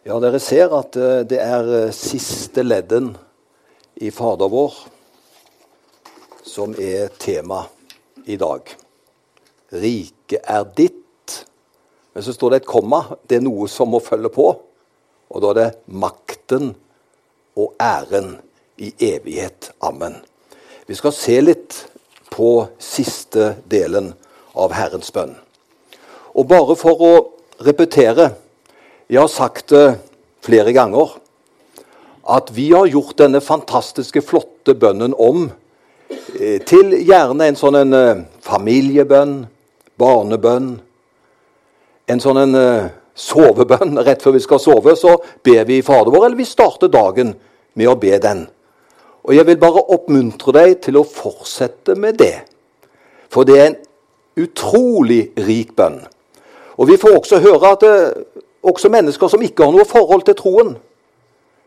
Ja, dere ser at eh, det er eh, siste ledden i Fader vår som er tema i dag. Riket er ditt. Men så står det et komma. Det er noe som må følge på. Og da er det makten og æren i evighet. Amen. Vi skal se litt på siste delen av Herrens bønn. Og bare for å repetere jeg har sagt det flere ganger at vi har gjort denne fantastiske, flotte bønnen om eh, til gjerne en sånn en eh, familiebønn, barnebønn, en sånn en eh, sovebønn. Rett før vi skal sove, så ber vi Fader vår, eller vi starter dagen med å be den. Og Jeg vil bare oppmuntre deg til å fortsette med det. For det er en utrolig rik bønn. Og Vi får også høre at også mennesker som ikke har noe forhold til troen.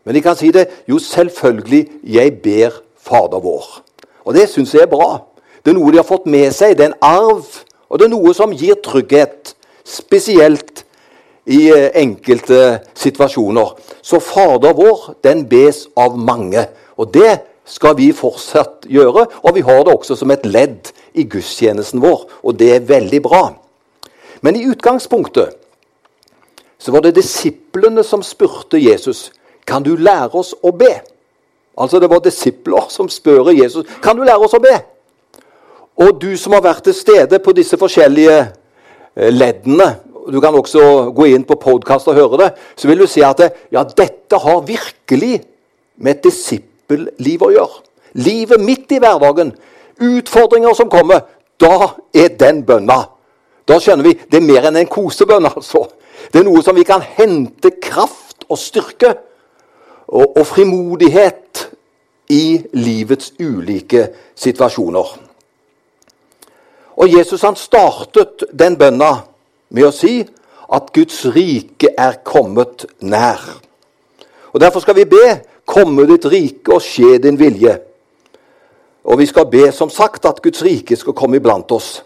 Men de kan si det jo selvfølgelig 'Jeg ber Fader vår'. Og Det syns jeg er bra. Det er noe de har fått med seg. Det er en arv, og det er noe som gir trygghet. Spesielt i eh, enkelte situasjoner. Så Fader vår, den bes av mange. Og det skal vi fortsatt gjøre, og vi har det også som et ledd i gudstjenesten vår. Og det er veldig bra. Men i utgangspunktet så var det disiplene som spurte Jesus kan du lære oss å be. Altså Det var disipler som spør Jesus kan du lære oss å be. Og du som har vært til stede på disse forskjellige eh, leddene Du kan også gå inn på podkast og høre det. Så vil du si at ja, dette har virkelig med et disippelliv å gjøre. Livet midt i hverdagen. Utfordringer som kommer. Da er den bønna. Da skjønner vi det er mer enn en kosebønn, altså. Det er noe som vi kan hente kraft og styrke og, og frimodighet i livets ulike situasjoner. Og Jesus han startet den bønna med å si at Guds rike er kommet nær. Og Derfor skal vi be 'Komme ditt rike og skje din vilje'. Og vi skal be som sagt at Guds rike skal komme iblant oss.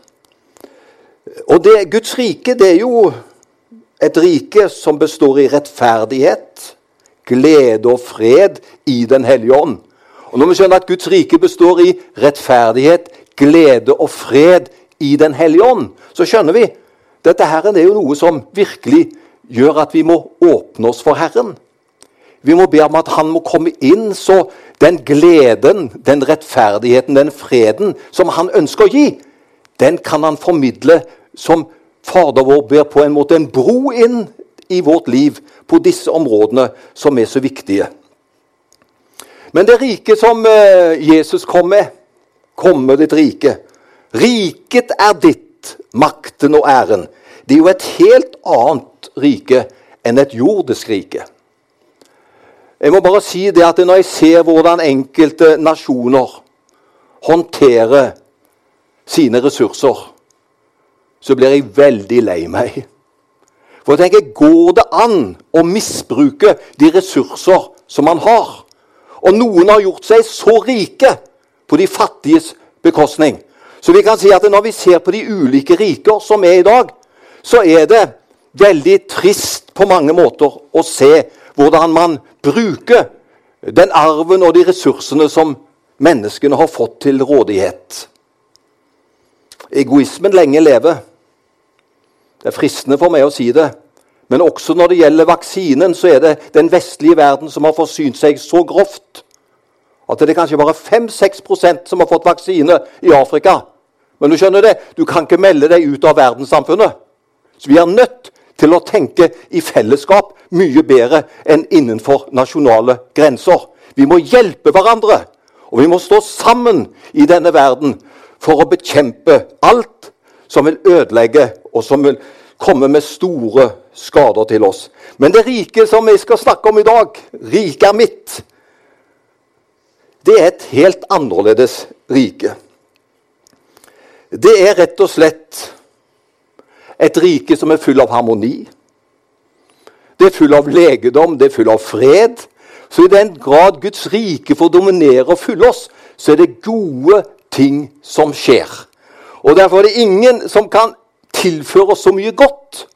Og det, Guds rike det er jo et rike som består i rettferdighet, glede og fred i Den hellige ånd. Og Når vi skjønner at Guds rike består i rettferdighet, glede og fred i Den hellige ånd, så skjønner vi dette her er jo noe som virkelig gjør at vi må åpne oss for Herren. Vi må be om at Han må komme inn, så den gleden, den rettferdigheten, den freden som Han ønsker å gi, den kan Han formidle som Fader vår ber på en måte en bro inn i vårt liv på disse områdene som er så viktige. Men det riket som eh, Jesus kom med, komme ditt rike Riket er ditt, makten og æren. Det er jo et helt annet rike enn et jordisk rike. Jeg må bare si det at Når jeg ser hvordan enkelte nasjoner håndterer sine ressurser så blir jeg veldig lei meg. For jeg tenker, Går det an å misbruke de ressurser som man har? Og noen har gjort seg så rike på de fattiges bekostning. Så vi kan si at når vi ser på de ulike riker som er i dag, så er det veldig trist på mange måter å se hvordan man bruker den arven og de ressursene som menneskene har fått til rådighet. Egoismen lenge leve. Det er fristende for meg å si det. Men også når det gjelder vaksinen, så er det den vestlige verden som har forsynt seg så grovt at det er kanskje bare 5-6% som har fått vaksine i Afrika. Men du skjønner det, du kan ikke melde deg ut av verdenssamfunnet. Så vi er nødt til å tenke i fellesskap mye bedre enn innenfor nasjonale grenser. Vi må hjelpe hverandre, og vi må stå sammen i denne verden for å bekjempe alt som vil ødelegge, og som vil komme med store skader til oss. Men det rike som vi skal snakke om i dag, riket er mitt, det er et helt annerledes rike. Det er rett og slett et rike som er full av harmoni. Det er full av legedom, det er full av fred. Så i den grad Guds rike får dominere og fylle oss, så er det gode ting som skjer. Og Derfor er det ingen som kan tilføre oss så mye godt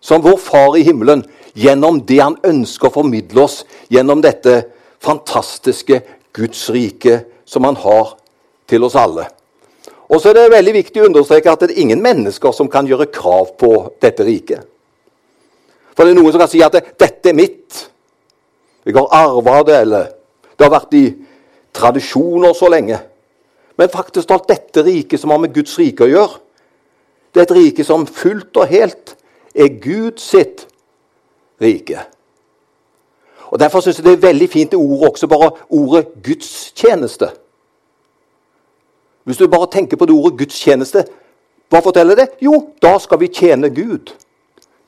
som vår Far i himmelen gjennom det han ønsker å formidle oss gjennom dette fantastiske Guds rike som han har til oss alle. Og så er det veldig viktig å understreke at det er ingen mennesker som kan gjøre krav på dette riket. For det er noen som kan si at 'dette er mitt'. Jeg har arva det, eller det har vært i tradisjoner så lenge. Men faktisk alt dette riket som har med Guds rike å gjøre, det er et rike som fullt og helt er Gud sitt rike. Og Derfor syns jeg det er veldig fint det ordet også, bare ordet gudstjeneste. Hvis du bare tenker på det ordet gudstjeneste, hva forteller det? Jo, da skal vi tjene Gud.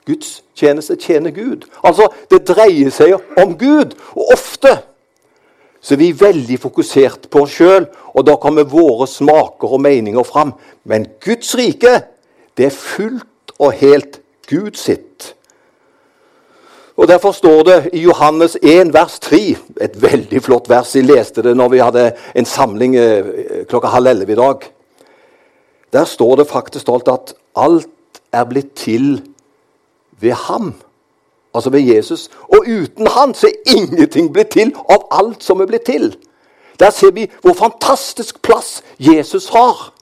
Guds tjeneste tjener Gud. Altså, det dreier seg om Gud. Og ofte så vi er veldig fokusert på oss sjøl, og da kommer våre smaker og meninger fram. Men Guds rike, det er fullt og helt Gud sitt. Og Derfor står det i Johannes 1, vers 3, et veldig flott vers. Jeg leste det når vi hadde en samling eh, klokka halv elleve i dag. Der står det faktisk stolt at alt er blitt til ved ham. Altså ved Jesus. Og uten han så er ingenting blitt til av alt som er blitt til. Der ser vi hvor fantastisk plass Jesus har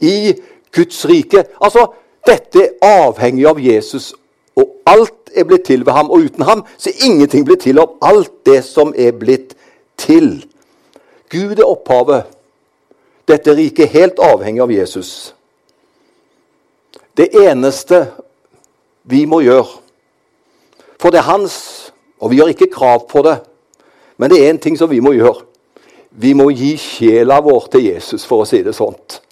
i Guds rike. Altså, Dette er avhengig av Jesus, og alt er blitt til ved ham. Og uten ham så er ingenting blitt til av alt det som er blitt til. Gud er opphavet. Dette riket er helt avhengig av Jesus. Det eneste vi må gjøre For det er hans, og vi gjør ikke krav på det, men det er en ting som vi må gjøre. Vi må gi sjela vår til Jesus, for å si det sånt.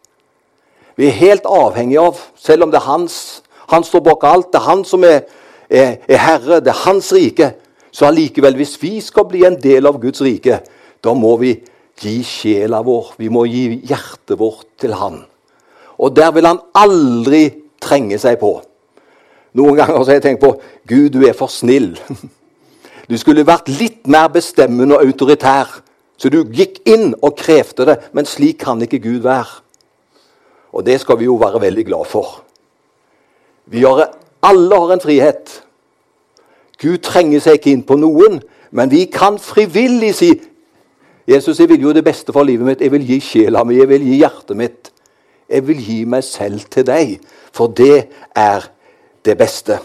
Vi er helt avhengige av, selv om det er hans Han står bak alt. Det er han som er er, er herre, det er hans rike, så allikevel, hvis vi skal bli en del av Guds rike, da må vi gi sjela vår, vi må gi hjertet vårt til Han. Og der vil Han aldri trenge seg på. Noen ganger har jeg tenkt på Gud, du er for snill. Du skulle vært litt mer bestemmende og autoritær, så du gikk inn og krevde det. Men slik kan ikke Gud være. Og det skal vi jo være veldig glad for. Vi har alle har en frihet. Gud trenger seg ikke inn på noen, men vi kan frivillig si Jesus, jeg vil jo det beste for livet mitt. Jeg vil gi sjela mi, jeg vil gi hjertet mitt. Jeg vil gi meg selv til deg, for det er det beste.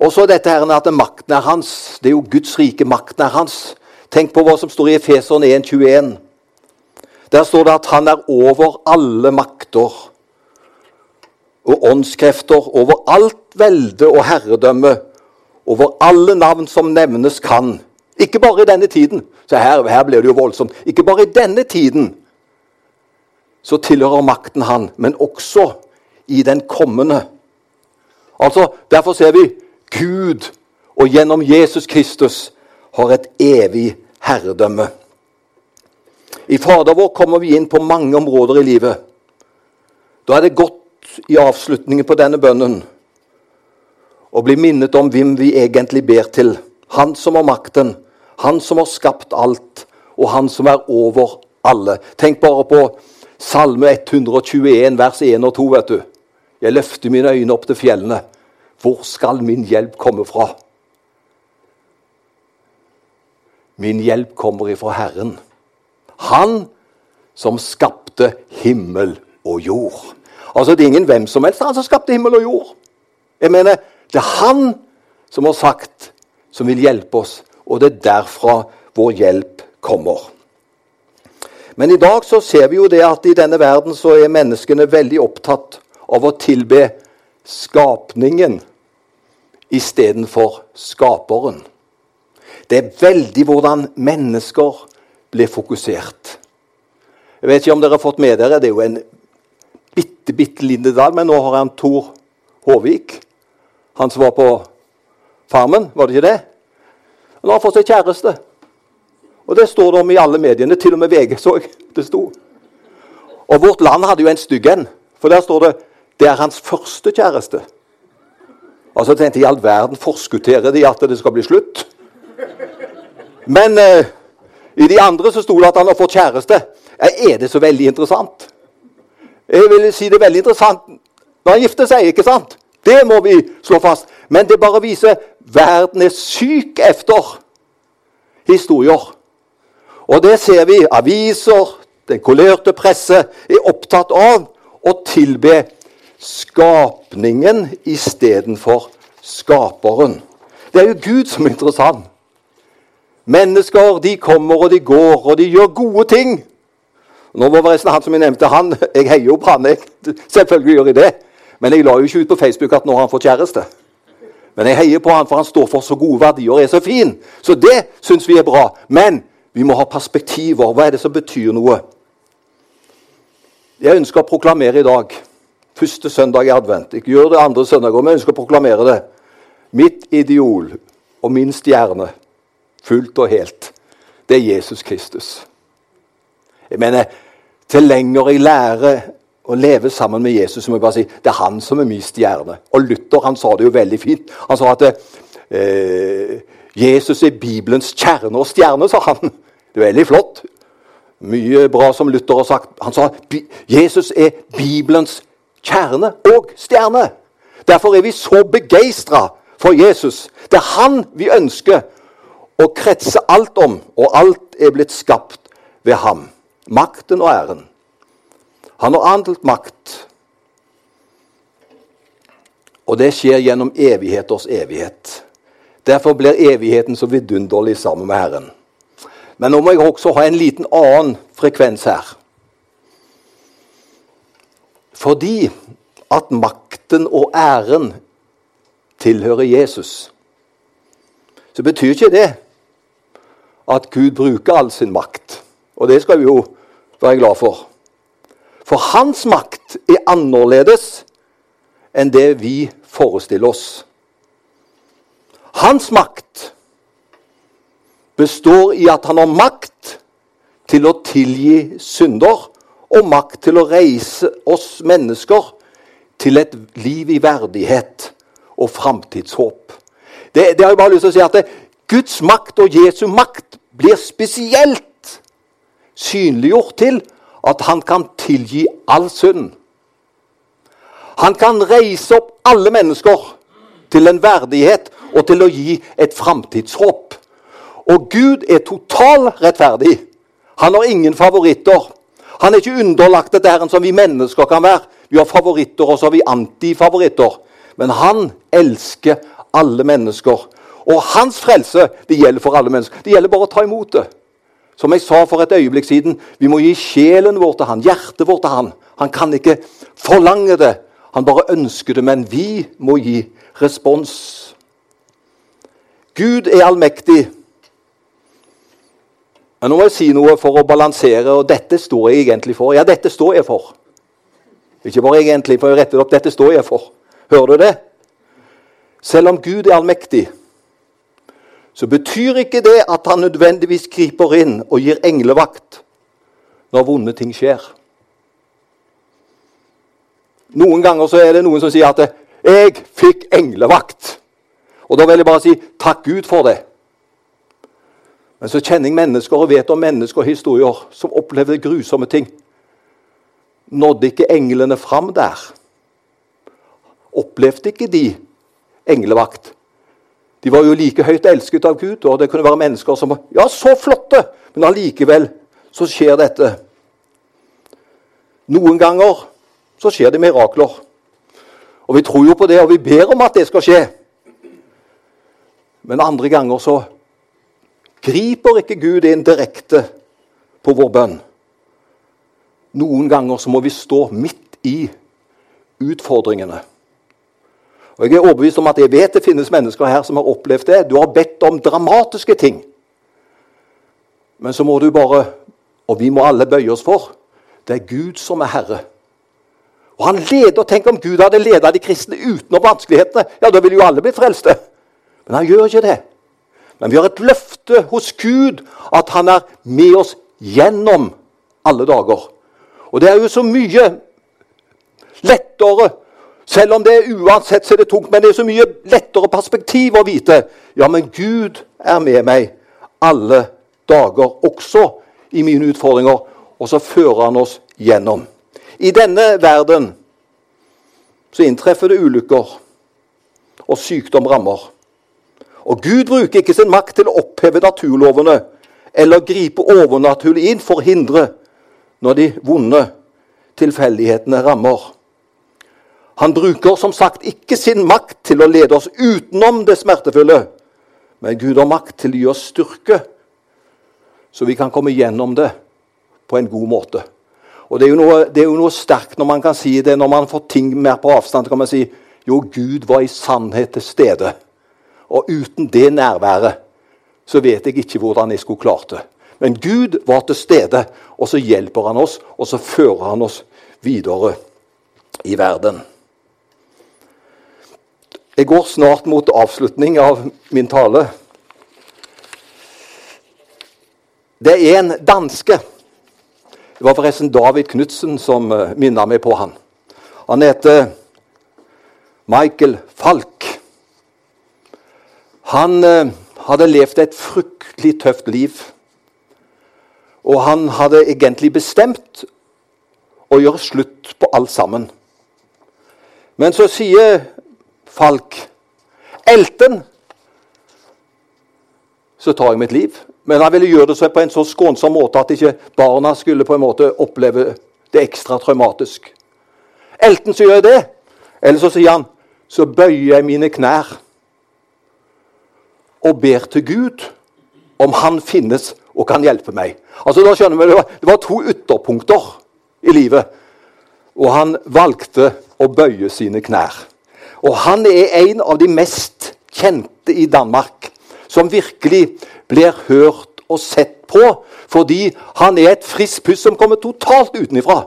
Og så dette her at makten er hans. Det er jo Guds rike. Makten er hans. Tenk på hva som står i Efeseren 1,21. Der står det at han er over alle makter og åndskrefter over alt velde og herredømme, over alle navn som nevnes kan. Ikke bare i denne tiden. Så her, her blir det jo voldsomt. Ikke bare i denne tiden så tilhører makten han, men også i den kommende. Altså, Derfor ser vi Gud og gjennom Jesus Kristus har et evig herredømme. I Fader vår kommer vi inn på mange områder i livet. Da er det godt i avslutningen på denne bønnen å bli minnet om hvem vi egentlig ber til. Han som har makten, han som har skapt alt, og han som er over alle. Tenk bare på Salme 121, vers 1 og 2. vet du. Jeg løfter mine øyne opp til fjellene. Hvor skal min hjelp komme fra? Min hjelp kommer ifra Herren. Han som skapte himmel og jord. Altså, Det er ingen hvem som helst han som skapte himmel og jord. Jeg mener, Det er han som har sagt, som vil hjelpe oss, og det er derfra vår hjelp kommer. Men i dag så ser vi jo det at i denne verden så er menneskene veldig opptatt av å tilbe skapningen istedenfor skaperen. Det er veldig hvordan mennesker blir fokusert. Jeg vet ikke om dere har fått med dere, Det er jo en bitte, bitte liten detalj, men nå har han Tor Håvik. Han som var på Farmen, var det ikke det? Han har fått seg kjæreste. Og det står det om i alle mediene. Til og med VG så jeg det sto. Og Vårt Land hadde jo en stygg en. For der står det 'Det er hans første kjæreste'. Og så tenkte jeg, I all verden forskutterer de at det skal bli slutt? Men eh, i de andre så sto det at han har fått kjæreste. Er det så veldig interessant? Jeg vil si det er veldig interessant når han gifter seg. ikke sant? Det må vi slå fast. Men det bare viser verden er syk efter historier. Og det ser vi. Aviser, den kolerte presse er opptatt av å tilbe skapningen istedenfor skaperen. Det er jo Gud som er interessant. Mennesker de kommer og de går, og de gjør gode ting. Nå var forresten han som jeg nevnte, han, jeg heier jo på han. Jeg, selvfølgelig gjør jeg det. Men jeg la jo ikke ut på Facebook at nå har han fått kjæreste. Men jeg heier på han, for han står for så gode verdier og er så fin. Så det syns vi er bra. Men vi må ha perspektiver. Hva er det som betyr noe? Jeg ønsker å proklamere i dag, første søndag i advent Ikke gjør det andre søndager, men jeg ønsker å proklamere det. Mitt ideol og min stjerne, fullt og helt, det er Jesus Kristus. Jeg mener, til lenger jeg lærer å leve sammen med Jesus, så må jeg bare si det er han som er min stjerne. Og Luther han sa det jo veldig fint. Han sa at eh, Jesus er Bibelens kjerne og stjerne, sa han. Det er veldig flott. Mye bra som Luther har sagt. Han sa Jesus er Bibelens kjerne og stjerne. Derfor er vi så begeistra for Jesus. Det er han vi ønsker å kretse alt om, og alt er blitt skapt ved ham. Makten og æren. Han har andelt makt. Og det skjer gjennom evigheters evighet. Derfor blir evigheten så vidunderlig sammen med Herren. Men nå må jeg også ha en liten annen frekvens her. Fordi at makten og æren tilhører Jesus, så betyr ikke det at Gud bruker all sin makt. Og det skal vi jo være glad for. For hans makt er annerledes enn det vi forestiller oss. Hans makt består i at han har makt til å tilgi synder og makt til å reise oss mennesker til et liv i verdighet og framtidshåp. Det, det, har jeg bare lyst til å si at det, Guds makt og Jesu makt blir spesielt synliggjort til at han kan tilgi all synd. Han kan reise opp alle mennesker til en verdighet og til å gi et framtidshåp. Og Gud er total rettferdig. Han har ingen favoritter. Han er ikke underlagt det der som vi mennesker kan være. Vi har favoritter, og så har vi antifavoritter. Men han elsker alle mennesker. Og hans frelse det gjelder for alle mennesker. Det gjelder bare å ta imot det. Som jeg sa for et øyeblikk siden, vi må gi sjelen vår til han, hjertet vårt til han. Han kan ikke forlange det. Han bare ønsker det, men vi må gi respons. Gud er allmektig. Men nå må jeg si noe for å balansere, og dette står jeg egentlig for. Ja, dette står jeg for. Ikke bare egentlig, for å rette det opp. Dette står jeg for. Hører du det? Selv om Gud er allmektig, så betyr ikke det at han nødvendigvis griper inn og gir englevakt når vonde ting skjer. Noen ganger så er det noen som sier at 'jeg fikk englevakt'. Og Da vil jeg bare si takk Gud for det. Men så kjenner jeg mennesker og vet om mennesker og historier som opplevde grusomme ting. Nådde ikke englene fram der? Opplevde ikke de englevakt? De var jo like høyt elsket av Gud, og det kunne være mennesker som ja, så flotte, men allikevel så skjer dette. Noen ganger så skjer det mirakler. Og vi tror jo på det, og vi ber om at det skal skje. Men andre ganger så griper ikke Gud inn direkte på vår bønn. Noen ganger så må vi stå midt i utfordringene. Og Jeg er overbevist om at jeg vet det finnes mennesker her som har opplevd det. Du har bedt om dramatiske ting. Men så må du bare, og vi må alle bøye oss for, det er Gud som er herre. Og han leder, Tenk om Gud hadde ledet de kristne utenom vanskelighetene. Ja, Da ville jo alle blitt frelste. Men han gjør ikke det. Men vi har et løfte hos Gud at han er med oss gjennom alle dager. Og det er jo så mye lettere Selv om det er uansett så er det tungt, men det er så mye lettere perspektiv å vite. Ja, men Gud er med meg alle dager, også i mine utfordringer. Og så fører han oss gjennom. I denne verden så inntreffer det ulykker. og sykdom rammer. Og Gud bruker ikke sin makt til å oppheve naturlovene eller gripe overnaturlig inn for å hindre når de vonde tilfeldighetene rammer. Han bruker som sagt ikke sin makt til å lede oss utenom det smertefulle, men Gud har makt til å gi oss styrke, så vi kan komme gjennom det på en god måte. Og Det er noe, er jo noe sterkt når man kan si det når man får ting mer på avstand. kan man si jo, Gud var i sannhet til stede. Og uten det nærværet så vet jeg ikke hvordan jeg skulle klart det. Men Gud var til stede, og så hjelper han oss, og så fører han oss videre i verden. Jeg går snart mot avslutning av min tale. Det er en danske. Det var forresten David Knutsen som minnet minna meg på han. Han heter Michael Falk. Han eh, hadde levd et fryktelig tøft liv. Og han hadde egentlig bestemt å gjøre slutt på alt sammen. Men så sier Falk Elten så tar jeg mitt liv. Men han ville gjøre det på en så skånsom måte at ikke barna skulle på en måte oppleve det ekstra traumatisk. Elten så gjør jeg det. Eller så sier han så bøyer jeg mine knær og ber til Gud om han finnes og kan hjelpe meg. Altså da skjønner vi, Det var, det var to ytterpunkter i livet. Og han valgte å bøye sine knær. Og han er en av de mest kjente i Danmark som virkelig blir hørt og sett på fordi han er et friskt pust som kommer totalt utenifra.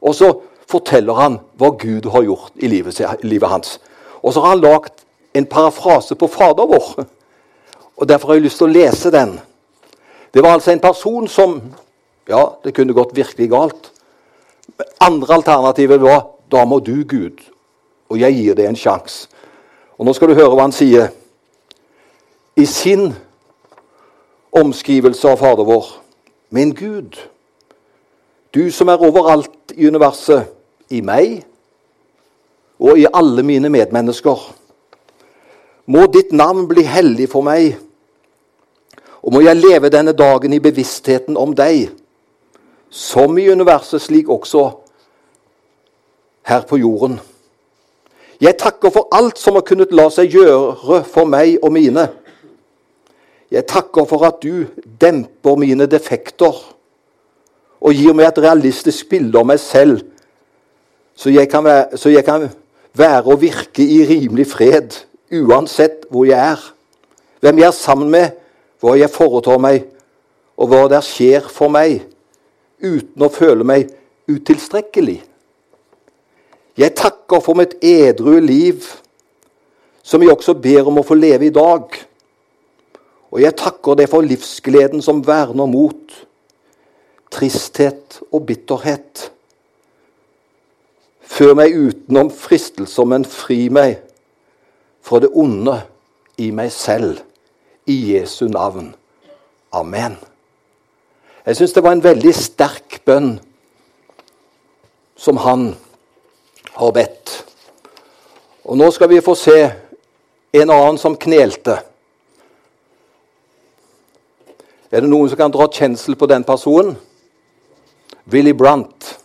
Og så forteller han hva Gud har gjort i livet, livet hans. Og så har han lagd en parafrase på Fader vår. Og Derfor har jeg lyst til å lese den. Det var altså en person som Ja, det kunne gått virkelig galt. Andre alternativet var da må du, Gud, og jeg gir deg en sjanse. Og nå skal du høre hva han sier. I sin omskrivelse av Fader vår. Min Gud, du som er overalt i universet, i meg og i alle mine medmennesker. Må ditt navn bli hellig for meg, og må jeg leve denne dagen i bevisstheten om deg, som i universet, slik også her på jorden. Jeg takker for alt som har kunnet la seg gjøre for meg og mine. Jeg takker for at du demper mine defekter og gir meg et realistisk bilde av meg selv, så jeg kan være, så jeg kan være og virke i rimelig fred uansett hvor jeg er, hvem jeg er sammen med, hva jeg foretar meg, og hva der skjer for meg, uten å føle meg utilstrekkelig. Jeg takker for mitt edru liv, som jeg også ber om å få leve i dag. Og jeg takker deg for livsgleden som verner mot tristhet og bitterhet. Før meg utenom fristelser, men fri meg fra det onde i meg selv. I Jesu navn. Amen. Jeg syns det var en veldig sterk bønn som han har bedt. Og nå skal vi få se en annen som knelte. Er det noen som kan dra kjensel på den personen? Willy Brandt,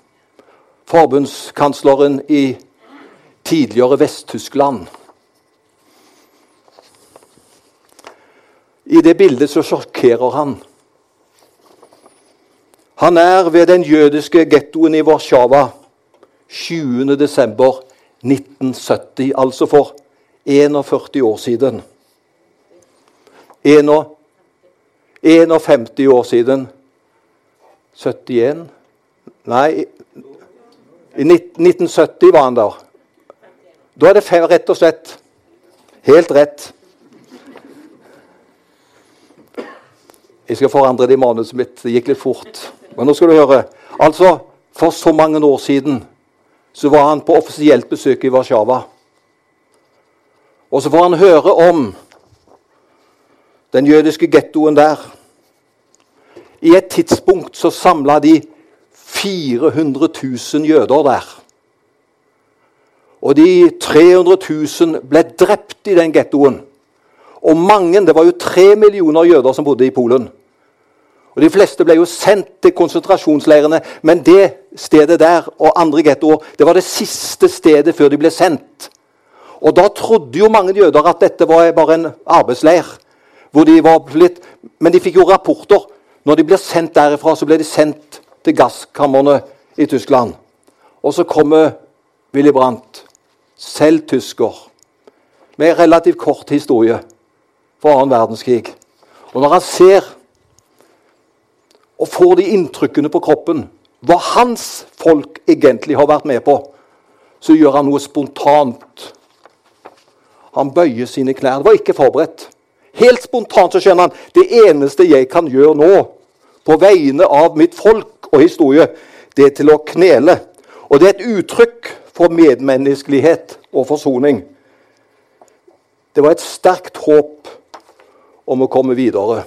forbundskansleren i tidligere Vest-Tyskland. I det bildet så sjokkerer han. Han er ved den jødiske gettoen i Warszawa 20.12.1970, altså for 41 år siden. 51 år siden. 71 Nei, i 1970 var han der. Da er det rett og slett. Helt rett. Jeg skal forandre det i manuset mitt. Det gikk litt fort. Men nå skal du høre. Altså, for så mange år siden så var han på offisielt besøk i Warszawa. Og så får han høre om den jødiske gettoen der. I et tidspunkt så samla de 400 000 jøder der. Og de 300 000 ble drept i den gettoen. Og mange, det var jo tre millioner jøder som bodde i Polen. Og De fleste ble jo sendt til konsentrasjonsleirene, men det stedet der og andre gettoer det var det siste stedet før de ble sendt. Og Da trodde jo mange jøder at dette var bare en arbeidsleir. hvor de var blitt, Men de fikk jo rapporter. Når de ble sendt derifra, så ble de sendt til gasskamrene i Tyskland. Og så kommer Willy Brandt, selv tysker, med relativt kort historie fra annen verdenskrig. Og når han ser og får de inntrykkene på kroppen hva hans folk egentlig har vært med på, så gjør han noe spontant. Han bøyer sine klær. Det var ikke forberedt. Helt spontant så skjønner han det eneste jeg kan gjøre nå, på vegne av mitt folk og historie, det er til å knele. Og det er et uttrykk for medmenneskelighet og forsoning. Det var et sterkt håp om å komme videre.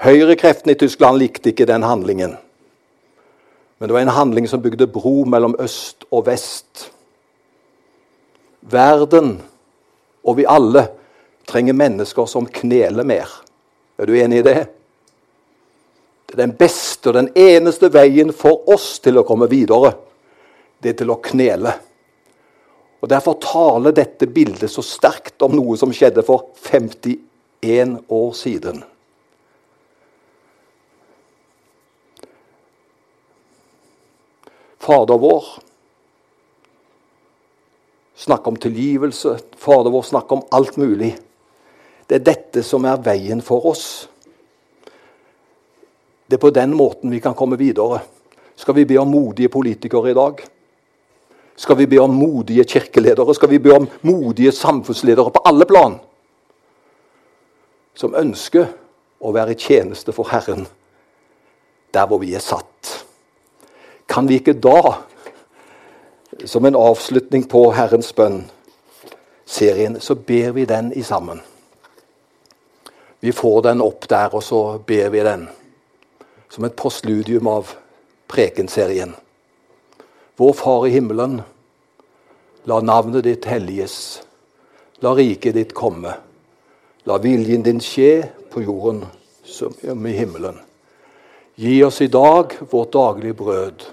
Høyrekreftene i Tyskland likte ikke den handlingen. Men det var en handling som bygde bro mellom øst og vest. Verden og vi alle trenger mennesker som kneler mer. Er du enig i det? Det er den beste og den eneste veien for oss til å komme videre. Det er til å knele. Og Derfor taler dette bildet så sterkt om noe som skjedde for 51 år siden. Fader vår. Snakke om tilgivelse. Fader vår snakke om alt mulig. Det er dette som er veien for oss. Det er på den måten vi kan komme videre. Skal vi be om modige politikere i dag? Skal vi be om modige kirkeledere? Skal vi be om modige samfunnsledere på alle plan? Som ønsker å være i tjeneste for Herren der hvor vi er satt. Kan vi ikke da, som en avslutning på Herrens bønn-serien, så ber vi den i sammen. Vi får den opp der, og så ber vi den som et postludium av prekenserien. Vår Far i himmelen. La navnet ditt helliges. La riket ditt komme. La viljen din skje på jorden som i himmelen. Gi oss i dag vårt daglige brød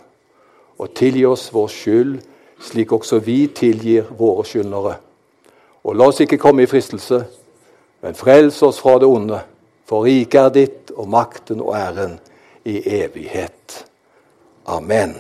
og tilgi oss vår skyld, slik også vi tilgir våre skyldnere. Og la oss ikke komme i fristelse, men frels oss fra det onde. For riket er ditt, og makten og æren i evighet. Amen.